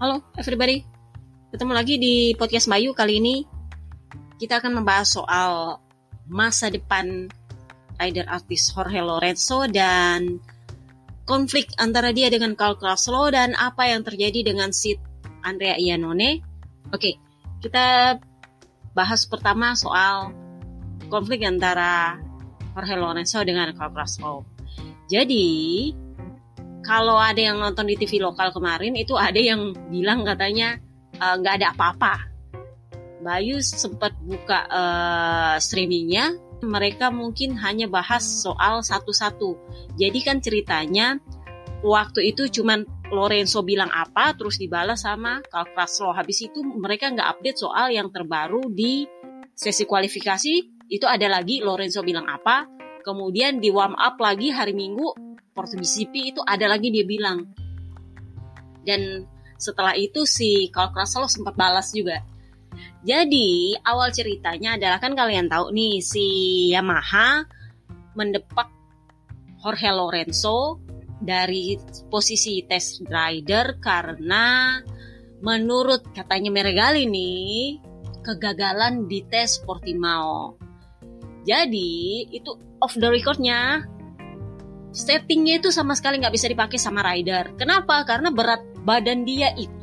Halo everybody, ketemu lagi di podcast Bayu kali ini kita akan membahas soal masa depan rider artis Jorge Lorenzo dan konflik antara dia dengan Carl Kraslow dan apa yang terjadi dengan Sid Andrea Iannone. Oke, kita bahas pertama soal konflik antara Jorge Lorenzo dengan Carl Kraslow. Jadi, kalau ada yang nonton di TV lokal kemarin itu ada yang bilang katanya eh, nggak uh, ada apa-apa. Bayu sempat buka uh, streamingnya, mereka mungkin hanya bahas soal satu-satu. Jadi kan ceritanya waktu itu cuman Lorenzo bilang apa, terus dibalas sama Carl Kraslow. Habis itu mereka nggak update soal yang terbaru di sesi kualifikasi. Itu ada lagi Lorenzo bilang apa, kemudian di warm up lagi hari Minggu CP itu ada lagi dia bilang. Dan setelah itu si Carl Kraslow sempat balas juga. Jadi awal ceritanya adalah kan kalian tahu nih si Yamaha mendepak Jorge Lorenzo dari posisi test rider karena menurut katanya Meregali nih kegagalan di tes Portimao. Jadi itu off the recordnya settingnya itu sama sekali nggak bisa dipakai sama rider. Kenapa? Karena berat badan dia itu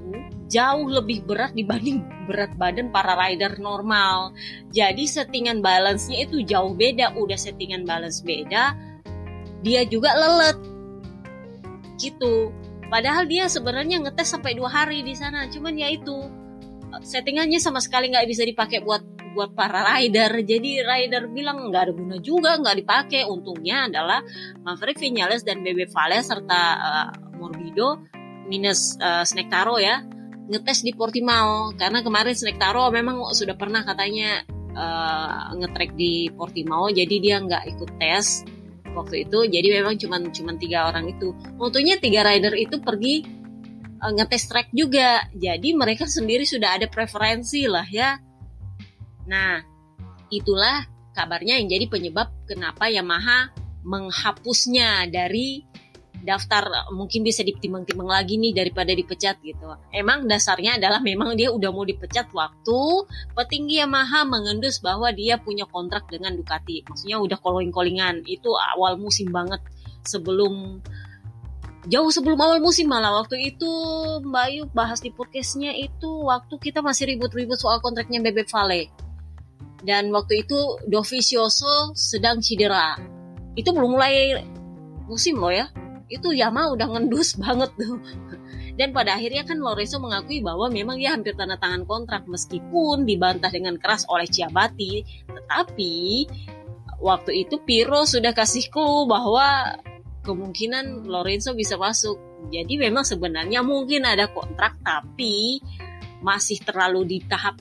jauh lebih berat dibanding berat badan para rider normal. Jadi settingan balance-nya itu jauh beda. Udah settingan balance beda, dia juga lelet. Gitu. Padahal dia sebenarnya ngetes sampai dua hari di sana. Cuman ya itu settingannya sama sekali nggak bisa dipakai buat buat para rider. Jadi rider bilang nggak ada guna juga, nggak dipakai. Untungnya adalah Maverick Vinales dan Bebe Vale serta uh, Morbido minus uh, Snake Taro ya ngetes di Portimao karena kemarin Snake Taro memang sudah pernah katanya uh, ngetrek di Portimao jadi dia nggak ikut tes waktu itu jadi memang cuma cuman tiga orang itu untungnya tiga rider itu pergi ngetes track juga jadi mereka sendiri sudah ada preferensi lah ya Nah, itulah kabarnya yang jadi penyebab kenapa Yamaha menghapusnya dari daftar mungkin bisa ditimbang-timbang lagi nih daripada dipecat gitu. Emang dasarnya adalah memang dia udah mau dipecat waktu petinggi Yamaha mengendus bahwa dia punya kontrak dengan Ducati. Maksudnya udah calling-callingan. Itu awal musim banget sebelum jauh sebelum awal musim malah waktu itu Mbak Ayu bahas di podcastnya itu waktu kita masih ribut-ribut soal kontraknya Bebek Vale dan waktu itu Dovizioso sedang cedera. Itu belum mulai musim loh ya. Itu Yama udah ngendus banget tuh. Dan pada akhirnya kan Lorenzo mengakui bahwa memang dia hampir tanda tangan kontrak meskipun dibantah dengan keras oleh Ciabatti. Tetapi waktu itu Piro sudah kasih clue bahwa kemungkinan Lorenzo bisa masuk. Jadi memang sebenarnya mungkin ada kontrak tapi masih terlalu di tahap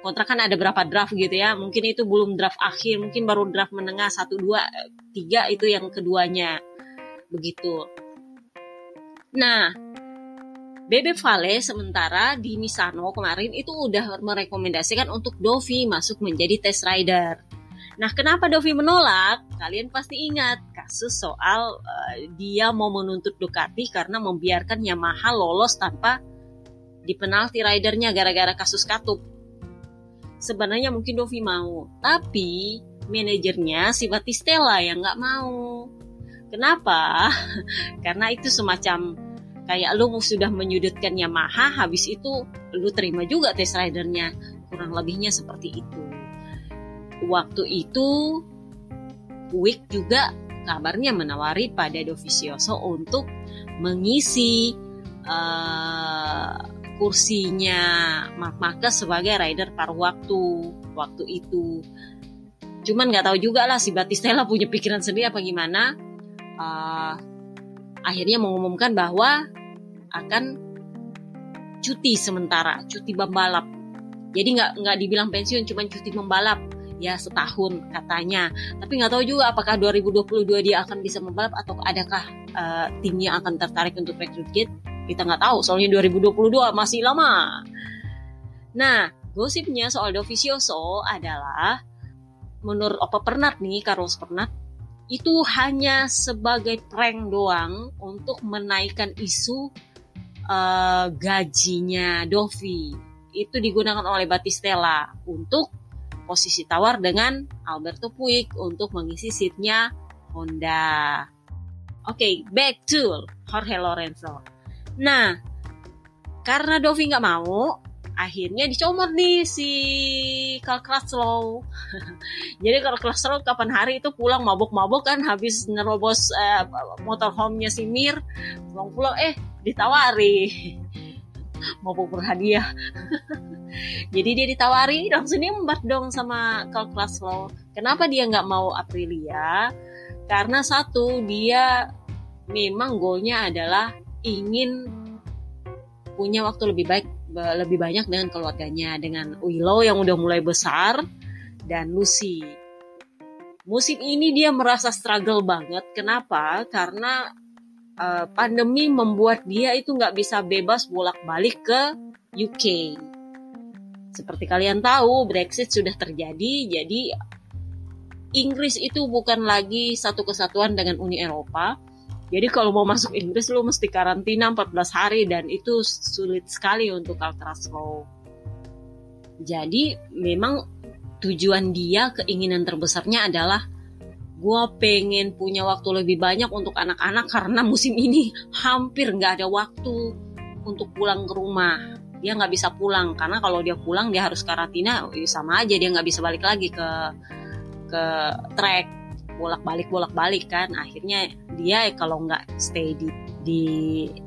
kontrak kan ada berapa draft gitu ya. Mungkin itu belum draft akhir mungkin baru draft menengah. Satu dua tiga itu yang keduanya. Begitu. Nah Bebe Vale sementara di Misano kemarin itu udah merekomendasikan untuk Dovi masuk menjadi test rider. Nah, kenapa Dovi menolak? Kalian pasti ingat kasus soal uh, dia mau menuntut Ducati karena membiarkan Yamaha lolos tanpa di penalti ridernya gara-gara kasus katup sebenarnya mungkin Dovi mau. Tapi manajernya si Batistella yang nggak mau. Kenapa? Karena itu semacam kayak lu sudah menyudutkan Yamaha habis itu lu terima juga test ridernya. Kurang lebihnya seperti itu. Waktu itu Wick juga kabarnya menawari pada Dovizioso untuk mengisi uh, kursinya Mark Marquez sebagai rider paruh waktu waktu itu. Cuman nggak tahu juga lah si Batistella punya pikiran sendiri apa gimana. Uh, akhirnya mengumumkan bahwa akan cuti sementara, cuti pembalap. Jadi nggak nggak dibilang pensiun, cuman cuti membalap ya setahun katanya. Tapi nggak tahu juga apakah 2022 dia akan bisa membalap atau adakah uh, timnya akan tertarik untuk rekrut kita nggak tahu, soalnya 2022 masih lama. Nah, gosipnya soal Dovizioso adalah menurut Opa Pernat nih, Carlos Pernat, itu hanya sebagai prank doang untuk menaikkan isu uh, gajinya Dovi itu digunakan oleh Batistella untuk posisi tawar dengan Alberto Puig untuk mengisi seatnya Honda. Oke, okay, back to Jorge Lorenzo. Nah, karena Dovi nggak mau, akhirnya dicomot nih si Karl. Jadi Karl Kraslow kapan hari itu pulang mabuk-mabuk kan habis nerobos eh, motorhome-nya si Mir, pulang-pulang eh ditawari mabuk berhadiah. Jadi dia ditawari langsung dia membat dong sama Karl Kraslow. Kenapa dia nggak mau Aprilia? Karena satu dia memang goalnya adalah ingin punya waktu lebih baik lebih banyak dengan keluarganya dengan Willow yang udah mulai besar dan Lucy. Musim ini dia merasa struggle banget. Kenapa? Karena uh, pandemi membuat dia itu nggak bisa bebas bolak-balik ke UK. Seperti kalian tahu, Brexit sudah terjadi, jadi Inggris itu bukan lagi satu kesatuan dengan Uni Eropa, jadi kalau mau masuk Inggris lu mesti karantina 14 hari dan itu sulit sekali untuk Alcatraz Jadi memang tujuan dia keinginan terbesarnya adalah gue pengen punya waktu lebih banyak untuk anak-anak karena musim ini hampir nggak ada waktu untuk pulang ke rumah. Dia nggak bisa pulang karena kalau dia pulang dia harus karantina ya sama aja dia nggak bisa balik lagi ke ke track bolak-balik bolak-balik kan. Akhirnya dia kalau nggak stay di di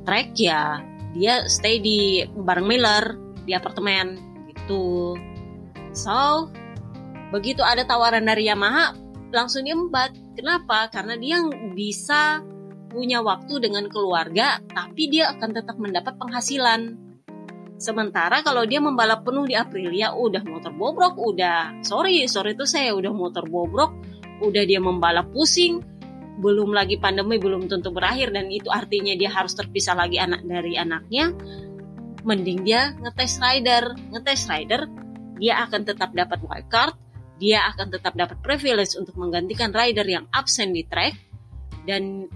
track ya dia stay di bareng Miller di apartemen gitu. So begitu ada tawaran dari Yamaha langsung dia embat kenapa? Karena dia bisa punya waktu dengan keluarga tapi dia akan tetap mendapat penghasilan. Sementara kalau dia membalap penuh di Aprilia, udah motor bobrok, udah sorry, sorry itu saya udah motor bobrok, udah dia membalap pusing belum lagi pandemi belum tentu berakhir dan itu artinya dia harus terpisah lagi anak dari anaknya. Mending dia ngetes rider. Ngetes rider dia akan tetap dapat wildcard dia akan tetap dapat privilege untuk menggantikan rider yang absen di track dan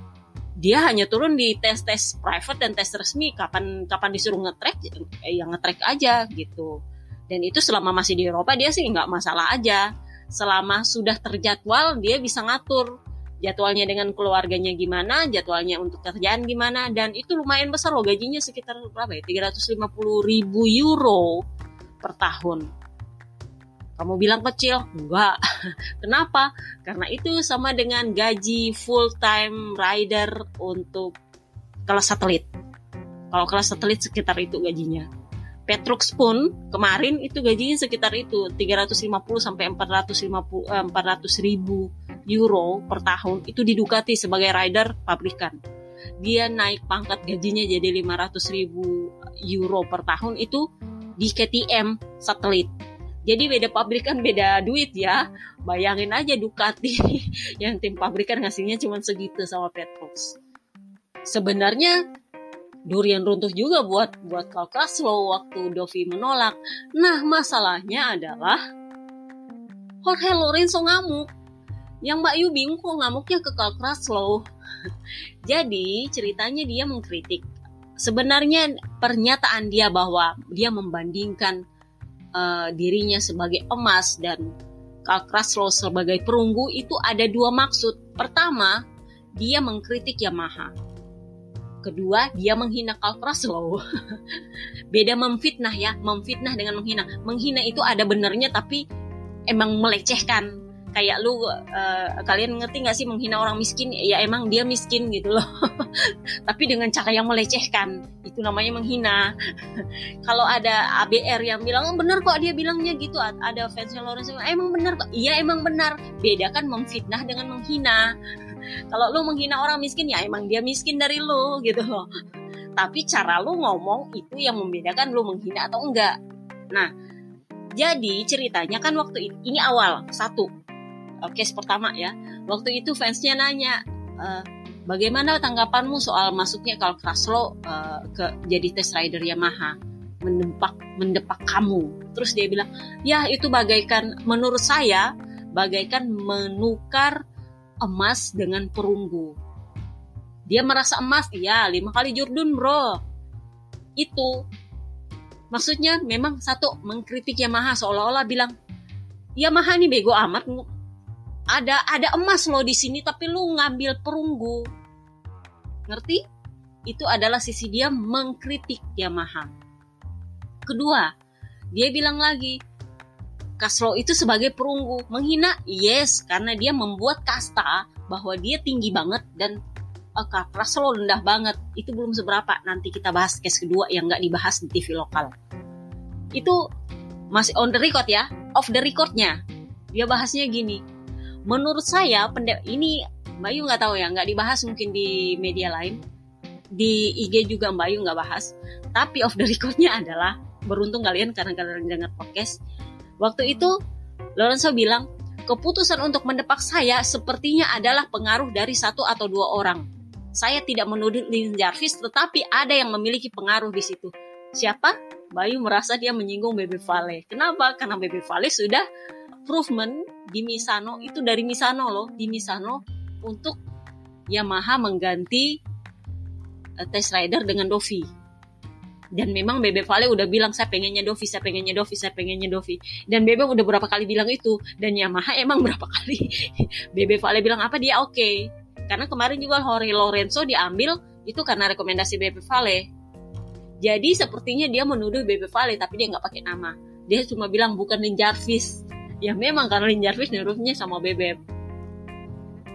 dia hanya turun di tes-tes private dan tes resmi kapan kapan disuruh ngetrack eh, yang ngetrack aja gitu. Dan itu selama masih di Eropa dia sih nggak masalah aja selama sudah terjadwal dia bisa ngatur jadwalnya dengan keluarganya gimana, jadwalnya untuk kerjaan gimana, dan itu lumayan besar loh gajinya sekitar berapa ya, 350 ribu euro per tahun. Kamu bilang kecil? Enggak. Kenapa? Karena itu sama dengan gaji full time rider untuk kelas satelit. Kalau kelas satelit sekitar itu gajinya. Petrux pun kemarin itu gajinya sekitar itu 350 sampai 450 eh, 400 ribu euro per tahun itu di Ducati sebagai rider pabrikan. Dia naik pangkat gajinya jadi 500 ribu euro per tahun itu di KTM satelit. Jadi beda pabrikan beda duit ya. Bayangin aja Ducati yang tim pabrikan ngasihnya cuma segitu sama Petrux. Sebenarnya durian runtuh juga buat buat Karl waktu Dovi menolak. Nah, masalahnya adalah Jorge Lorenzo ngamuk. Yang Mbak Yu bingung kok ngamuknya ke Karl. Jadi, ceritanya dia mengkritik. Sebenarnya pernyataan dia bahwa dia membandingkan uh, dirinya sebagai emas dan Karl sebagai perunggu itu ada dua maksud. Pertama, dia mengkritik Yamaha kedua dia menghina Kalkras loh beda memfitnah ya memfitnah dengan menghina. Menghina itu ada benernya tapi emang melecehkan. Kayak lu uh, kalian ngerti nggak sih menghina orang miskin? Ya emang dia miskin gitu loh. Tapi dengan cara yang melecehkan. Itu namanya menghina. Kalau ada ABR yang bilang oh, bener kok dia bilangnya gitu. Ada fans yang Lawrence emang bener kok? Iya emang benar. Beda kan memfitnah dengan menghina kalau lu menghina orang miskin ya emang dia miskin dari lu gitu loh. Tapi cara lu ngomong itu yang membedakan lu menghina atau enggak. Nah jadi ceritanya kan waktu itu ini awal satu. Case pertama ya. Waktu itu fansnya nanya e, bagaimana tanggapanmu soal masuknya Karl Kraslow uh, ke jadi test rider Yamaha? Mendepak mendepak kamu. Terus dia bilang ya itu bagaikan menurut saya bagaikan menukar emas dengan perunggu. Dia merasa emas, iya lima kali Jordan bro. itu maksudnya memang satu mengkritik Yamaha seolah-olah bilang Yamaha ini bego amat ada ada emas loh di sini tapi lu ngambil perunggu ngerti itu adalah sisi dia mengkritik Yamaha kedua dia bilang lagi Kaslo itu sebagai perunggu. Menghina yes karena dia membuat kasta bahwa dia tinggi banget dan uh, Kaslo rendah banget. Itu belum seberapa. Nanti kita bahas case kedua yang nggak dibahas di TV lokal. Itu masih on the record ya. Off the recordnya. Dia bahasnya gini. Menurut saya pendek ini Mbak Yu nggak tahu ya nggak dibahas mungkin di media lain. Di IG juga Mbak Yu nggak bahas. Tapi off the recordnya adalah beruntung kalian karena kalian dengar podcast Waktu itu, Lorenzo bilang, keputusan untuk mendepak saya sepertinya adalah pengaruh dari satu atau dua orang. Saya tidak menuduh Lin Jarvis, tetapi ada yang memiliki pengaruh di situ. Siapa? Bayu merasa dia menyinggung Bebe Vale. Kenapa? Karena Bebe Vale sudah improvement di Misano, itu dari Misano loh, di Misano untuk Yamaha mengganti uh, Test Rider dengan Dovi dan memang Bebe Vale udah bilang saya pengennya Dovi, saya pengennya Dovi, saya pengennya Dovi. Dan Bebe udah berapa kali bilang itu dan Yamaha emang berapa kali Bebe Vale bilang apa dia oke. Okay. Karena kemarin juga Jorge Lorenzo diambil itu karena rekomendasi Bebe Vale. Jadi sepertinya dia menuduh Bebe Vale tapi dia nggak pakai nama. Dia cuma bilang bukan Lin Jarvis. Ya memang karena Lin Jarvis nuduhnya sama Bebe.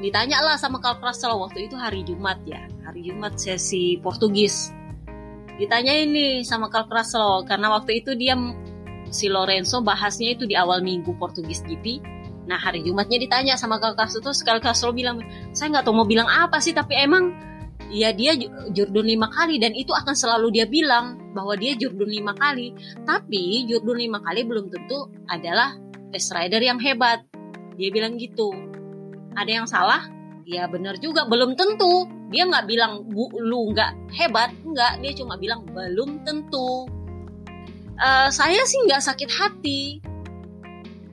Ditanya lah sama Carl Russell waktu itu hari Jumat ya. Hari Jumat sesi Portugis ditanya ini sama Carl Kraslo karena waktu itu dia si Lorenzo bahasnya itu di awal minggu Portugis GP nah hari Jumatnya ditanya sama Carl Kraslo terus Carl Kraslo bilang saya nggak tahu mau bilang apa sih tapi emang ya dia jurdun lima kali dan itu akan selalu dia bilang bahwa dia jurdun lima kali. Tapi jurdun lima kali belum tentu adalah test rider yang hebat. Dia bilang gitu. Ada yang salah? Ya benar juga belum tentu dia nggak bilang bu lu nggak hebat. Nggak dia cuma bilang belum tentu. Uh, saya sih nggak sakit hati.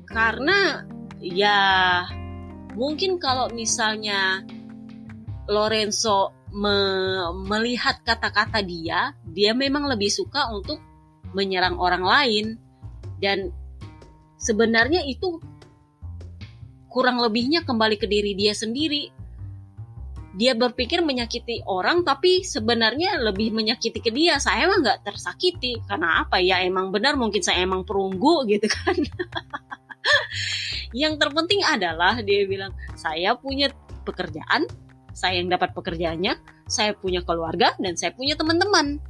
Karena ya mungkin kalau misalnya Lorenzo me melihat kata-kata dia dia memang lebih suka untuk menyerang orang lain. Dan sebenarnya itu kurang lebihnya kembali ke diri dia sendiri dia berpikir menyakiti orang tapi sebenarnya lebih menyakiti ke dia. Saya mah nggak tersakiti. Karena apa? Ya emang benar mungkin saya emang perunggu gitu kan. Yang terpenting adalah dia bilang saya punya pekerjaan saya yang dapat pekerjaannya saya punya keluarga dan saya punya teman-teman.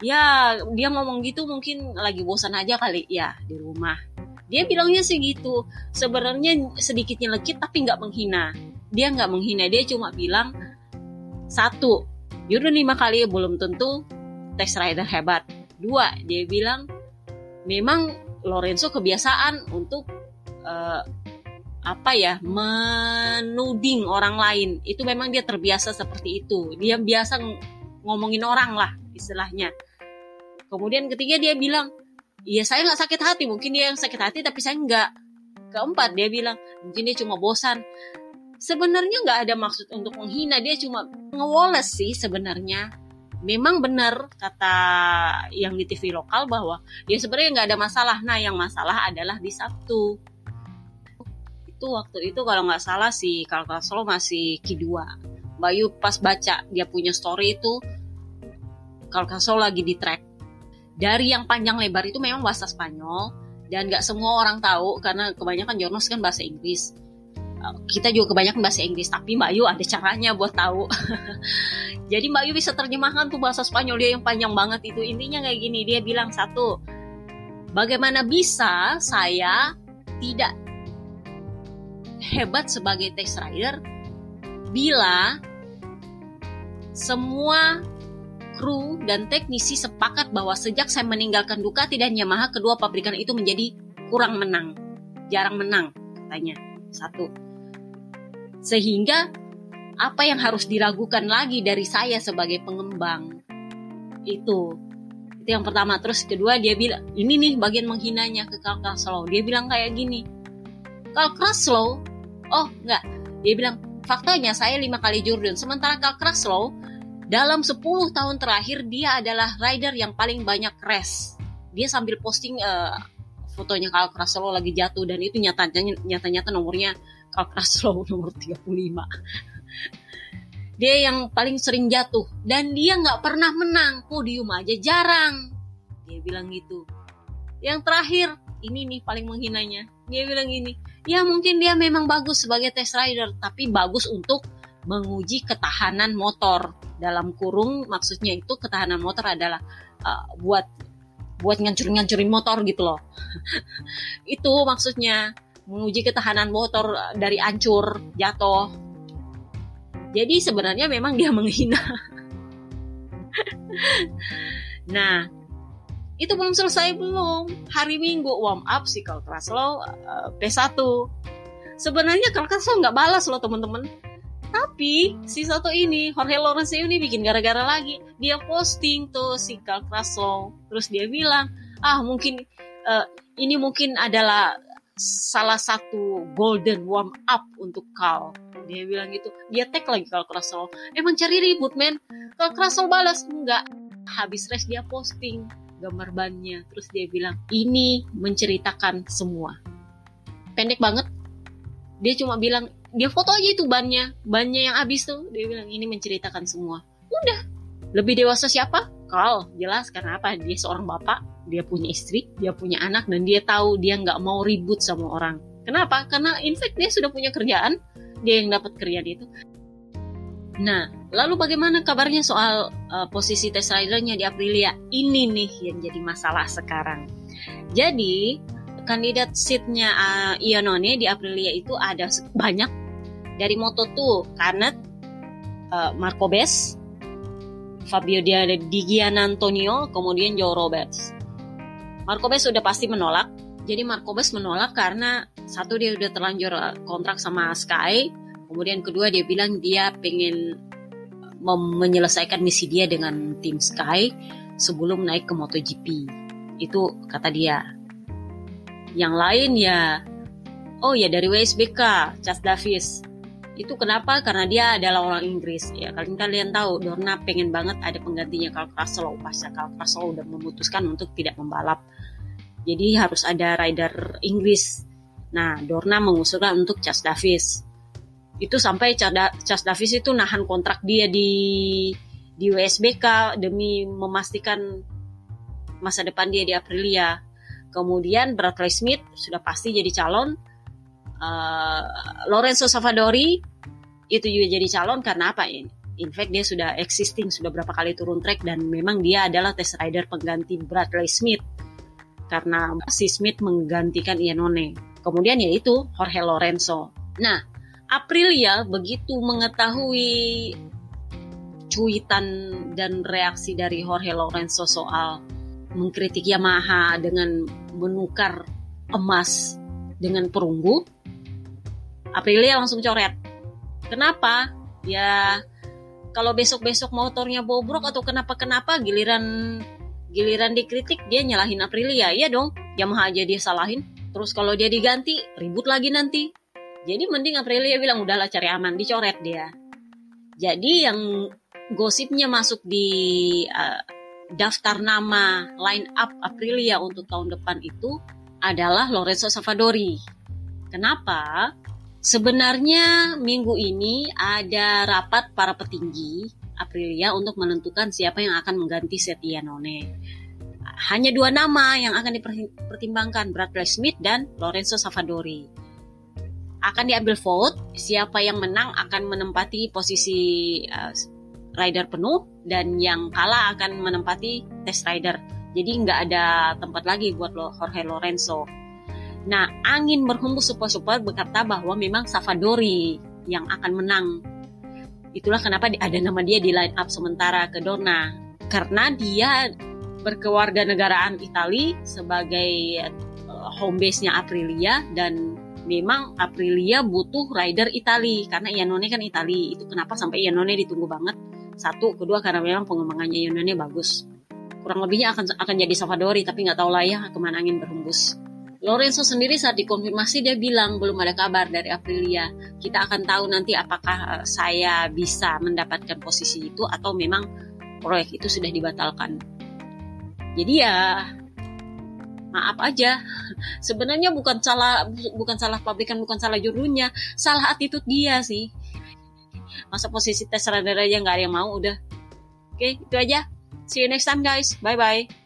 Ya dia ngomong gitu mungkin lagi bosan aja kali. Ya di rumah. Dia bilangnya sih gitu. Sebenarnya sedikitnya lekit tapi nggak menghina dia nggak menghina dia cuma bilang satu Yudho lima kali belum tentu test rider hebat. Dua dia bilang memang Lorenzo kebiasaan untuk uh, apa ya menuding orang lain. Itu memang dia terbiasa seperti itu. Dia biasa ngomongin orang lah istilahnya. Kemudian ketiga dia bilang iya saya nggak sakit hati mungkin dia yang sakit hati tapi saya nggak. Keempat dia bilang mungkin dia cuma bosan sebenarnya nggak ada maksud untuk menghina dia cuma ngewoles sih sebenarnya. Memang benar kata yang di TV lokal bahwa ya sebenarnya nggak ada masalah. Nah yang masalah adalah di Sabtu. Itu waktu itu kalau nggak salah si Kalkaslo masih Q2 Bayu pas baca dia punya story itu Kalkaslo lagi di track. Dari yang panjang lebar itu memang bahasa Spanyol dan nggak semua orang tahu karena kebanyakan jurnalis kan bahasa Inggris kita juga kebanyakan bahasa Inggris tapi Mbak Yu ada caranya buat tahu. Jadi Mbak Yu bisa terjemahkan tuh bahasa Spanyol dia yang panjang banget itu. Intinya kayak gini dia bilang satu bagaimana bisa saya tidak hebat sebagai test rider bila semua kru dan teknisi sepakat bahwa sejak saya meninggalkan Ducati dan Yamaha kedua pabrikan itu menjadi kurang menang jarang menang katanya. Satu sehingga apa yang harus diragukan lagi dari saya sebagai pengembang? Itu. Itu yang pertama. Terus kedua dia bilang ini nih bagian menghinanya ke Carl Kraslow dia bilang kayak gini. Carl Kraslow oh enggak. Dia bilang faktanya saya lima kali Jordan sementara Carl Kraslow dalam 10 tahun terakhir dia adalah rider yang paling banyak crash. Dia sambil posting uh, fotonya Carl Kraslow lagi jatuh dan itu nyatanya nyata-nyata nomornya Kraslow nomor 35. dia yang paling sering jatuh dan dia nggak pernah menang podium aja jarang. Dia bilang gitu. Yang terakhir ini nih paling menghinanya. Dia bilang gini, ya mungkin dia memang bagus sebagai test rider tapi bagus untuk menguji ketahanan motor dalam kurung maksudnya itu ketahanan motor adalah uh, buat buat ngancurin-ngancurin motor gitu loh itu maksudnya menguji ketahanan motor dari ancur jatuh. Jadi sebenarnya memang dia menghina. Nah itu belum selesai belum. Hari minggu warm up si Carl Kraslow uh, P1 sebenarnya Carl Kraslow nggak balas loh teman-teman. Tapi si satu ini Jorge Lorenzo ini bikin gara-gara lagi. Dia posting tuh si Carl Kraslow. Terus dia bilang, ah mungkin uh, ini mungkin adalah salah satu golden warm up untuk Carl. Dia bilang gitu. Dia tag lagi Carl Kraslow. Emang cari ribut men. Carl Kraslow balas enggak. Habis race dia posting gambar bannya. Terus dia bilang, ini menceritakan semua. Pendek banget. Dia cuma bilang dia foto aja itu bannya bannya yang habis tuh dia bilang ini menceritakan semua udah lebih dewasa siapa Carl jelas karena apa dia seorang bapak dia punya istri dia punya anak dan dia tahu dia nggak mau ribut sama orang kenapa karena in fact dia sudah punya kerjaan dia yang dapat kerjaan itu Nah, lalu bagaimana kabarnya soal uh, posisi test ridernya di Aprilia? Ini nih yang jadi masalah sekarang. Jadi, kandidat seatnya uh, Iannone di Aprilia itu ada banyak dari Moto2 karena uh, Marco Bes, Fabio Di Gianantonio, kemudian Joe Roberts. Marco Bes sudah pasti menolak. Jadi Marco Bes menolak karena satu dia udah terlanjur eh, kontrak sama Sky, kemudian kedua dia bilang dia pengen menyelesaikan misi dia dengan tim Sky sebelum naik ke MotoGP. Itu kata dia. Yang lain ya, oh ya dari WSBK, Chas Davis itu kenapa? Karena dia adalah orang Inggris. Ya, kalian kalian tahu Dorna pengen banget ada penggantinya Carl Kraslow pasca Carl Kraslow udah memutuskan untuk tidak membalap. Jadi harus ada rider Inggris. Nah, Dorna mengusulkan untuk Chas Davis. Itu sampai Chas Davis itu nahan kontrak dia di di WSBK demi memastikan masa depan dia di Aprilia. Kemudian Bradley Smith sudah pasti jadi calon uh, Lorenzo Savadori itu juga jadi calon karena apa ini? In fact dia sudah existing sudah berapa kali turun track dan memang dia adalah test rider pengganti Bradley Smith karena si Smith menggantikan Iannone. Kemudian yaitu Jorge Lorenzo. Nah, Aprilia begitu mengetahui cuitan dan reaksi dari Jorge Lorenzo soal mengkritik Yamaha dengan menukar emas dengan perunggu, Aprilia langsung coret. Kenapa? Ya kalau besok-besok motornya bobrok atau kenapa-kenapa giliran giliran dikritik dia nyalahin Aprilia. Iya dong, Yamaha aja dia salahin. Terus kalau dia diganti, ribut lagi nanti. Jadi mending Aprilia bilang udahlah cari aman, dicoret dia. Jadi yang gosipnya masuk di uh, daftar nama line up Aprilia untuk tahun depan itu adalah Lorenzo Savadori. Kenapa? Sebenarnya minggu ini ada rapat para petinggi Aprilia untuk menentukan siapa yang akan mengganti Setia None. Hanya dua nama yang akan dipertimbangkan, Bradley Smith dan Lorenzo Savadori. Akan diambil vote, siapa yang menang akan menempati posisi uh, rider penuh dan yang kalah akan menempati test rider. Jadi nggak ada tempat lagi buat Jorge Lorenzo. Nah, angin berhembus super-super berkata bahwa memang Savadori yang akan menang. Itulah kenapa ada nama dia di line up sementara ke Donna. Karena dia berkewarga negaraan Itali sebagai uh, home base-nya Aprilia dan memang Aprilia butuh rider Itali karena Iannone kan Itali. Itu kenapa sampai Iannone ditunggu banget. Satu, kedua karena memang pengembangannya Iannone bagus. Kurang lebihnya akan akan jadi Savadori tapi nggak tahu lah ya ke mana angin berhembus. Lorenzo sendiri saat dikonfirmasi dia bilang belum ada kabar dari Aprilia. Kita akan tahu nanti apakah saya bisa mendapatkan posisi itu atau memang proyek itu sudah dibatalkan. Jadi ya maaf aja. Sebenarnya bukan salah bukan salah pabrikan, bukan salah jurunya, salah attitude dia sih. Masa posisi tes radar aja nggak ada yang mau udah. Oke, itu aja. See you next time guys. Bye bye.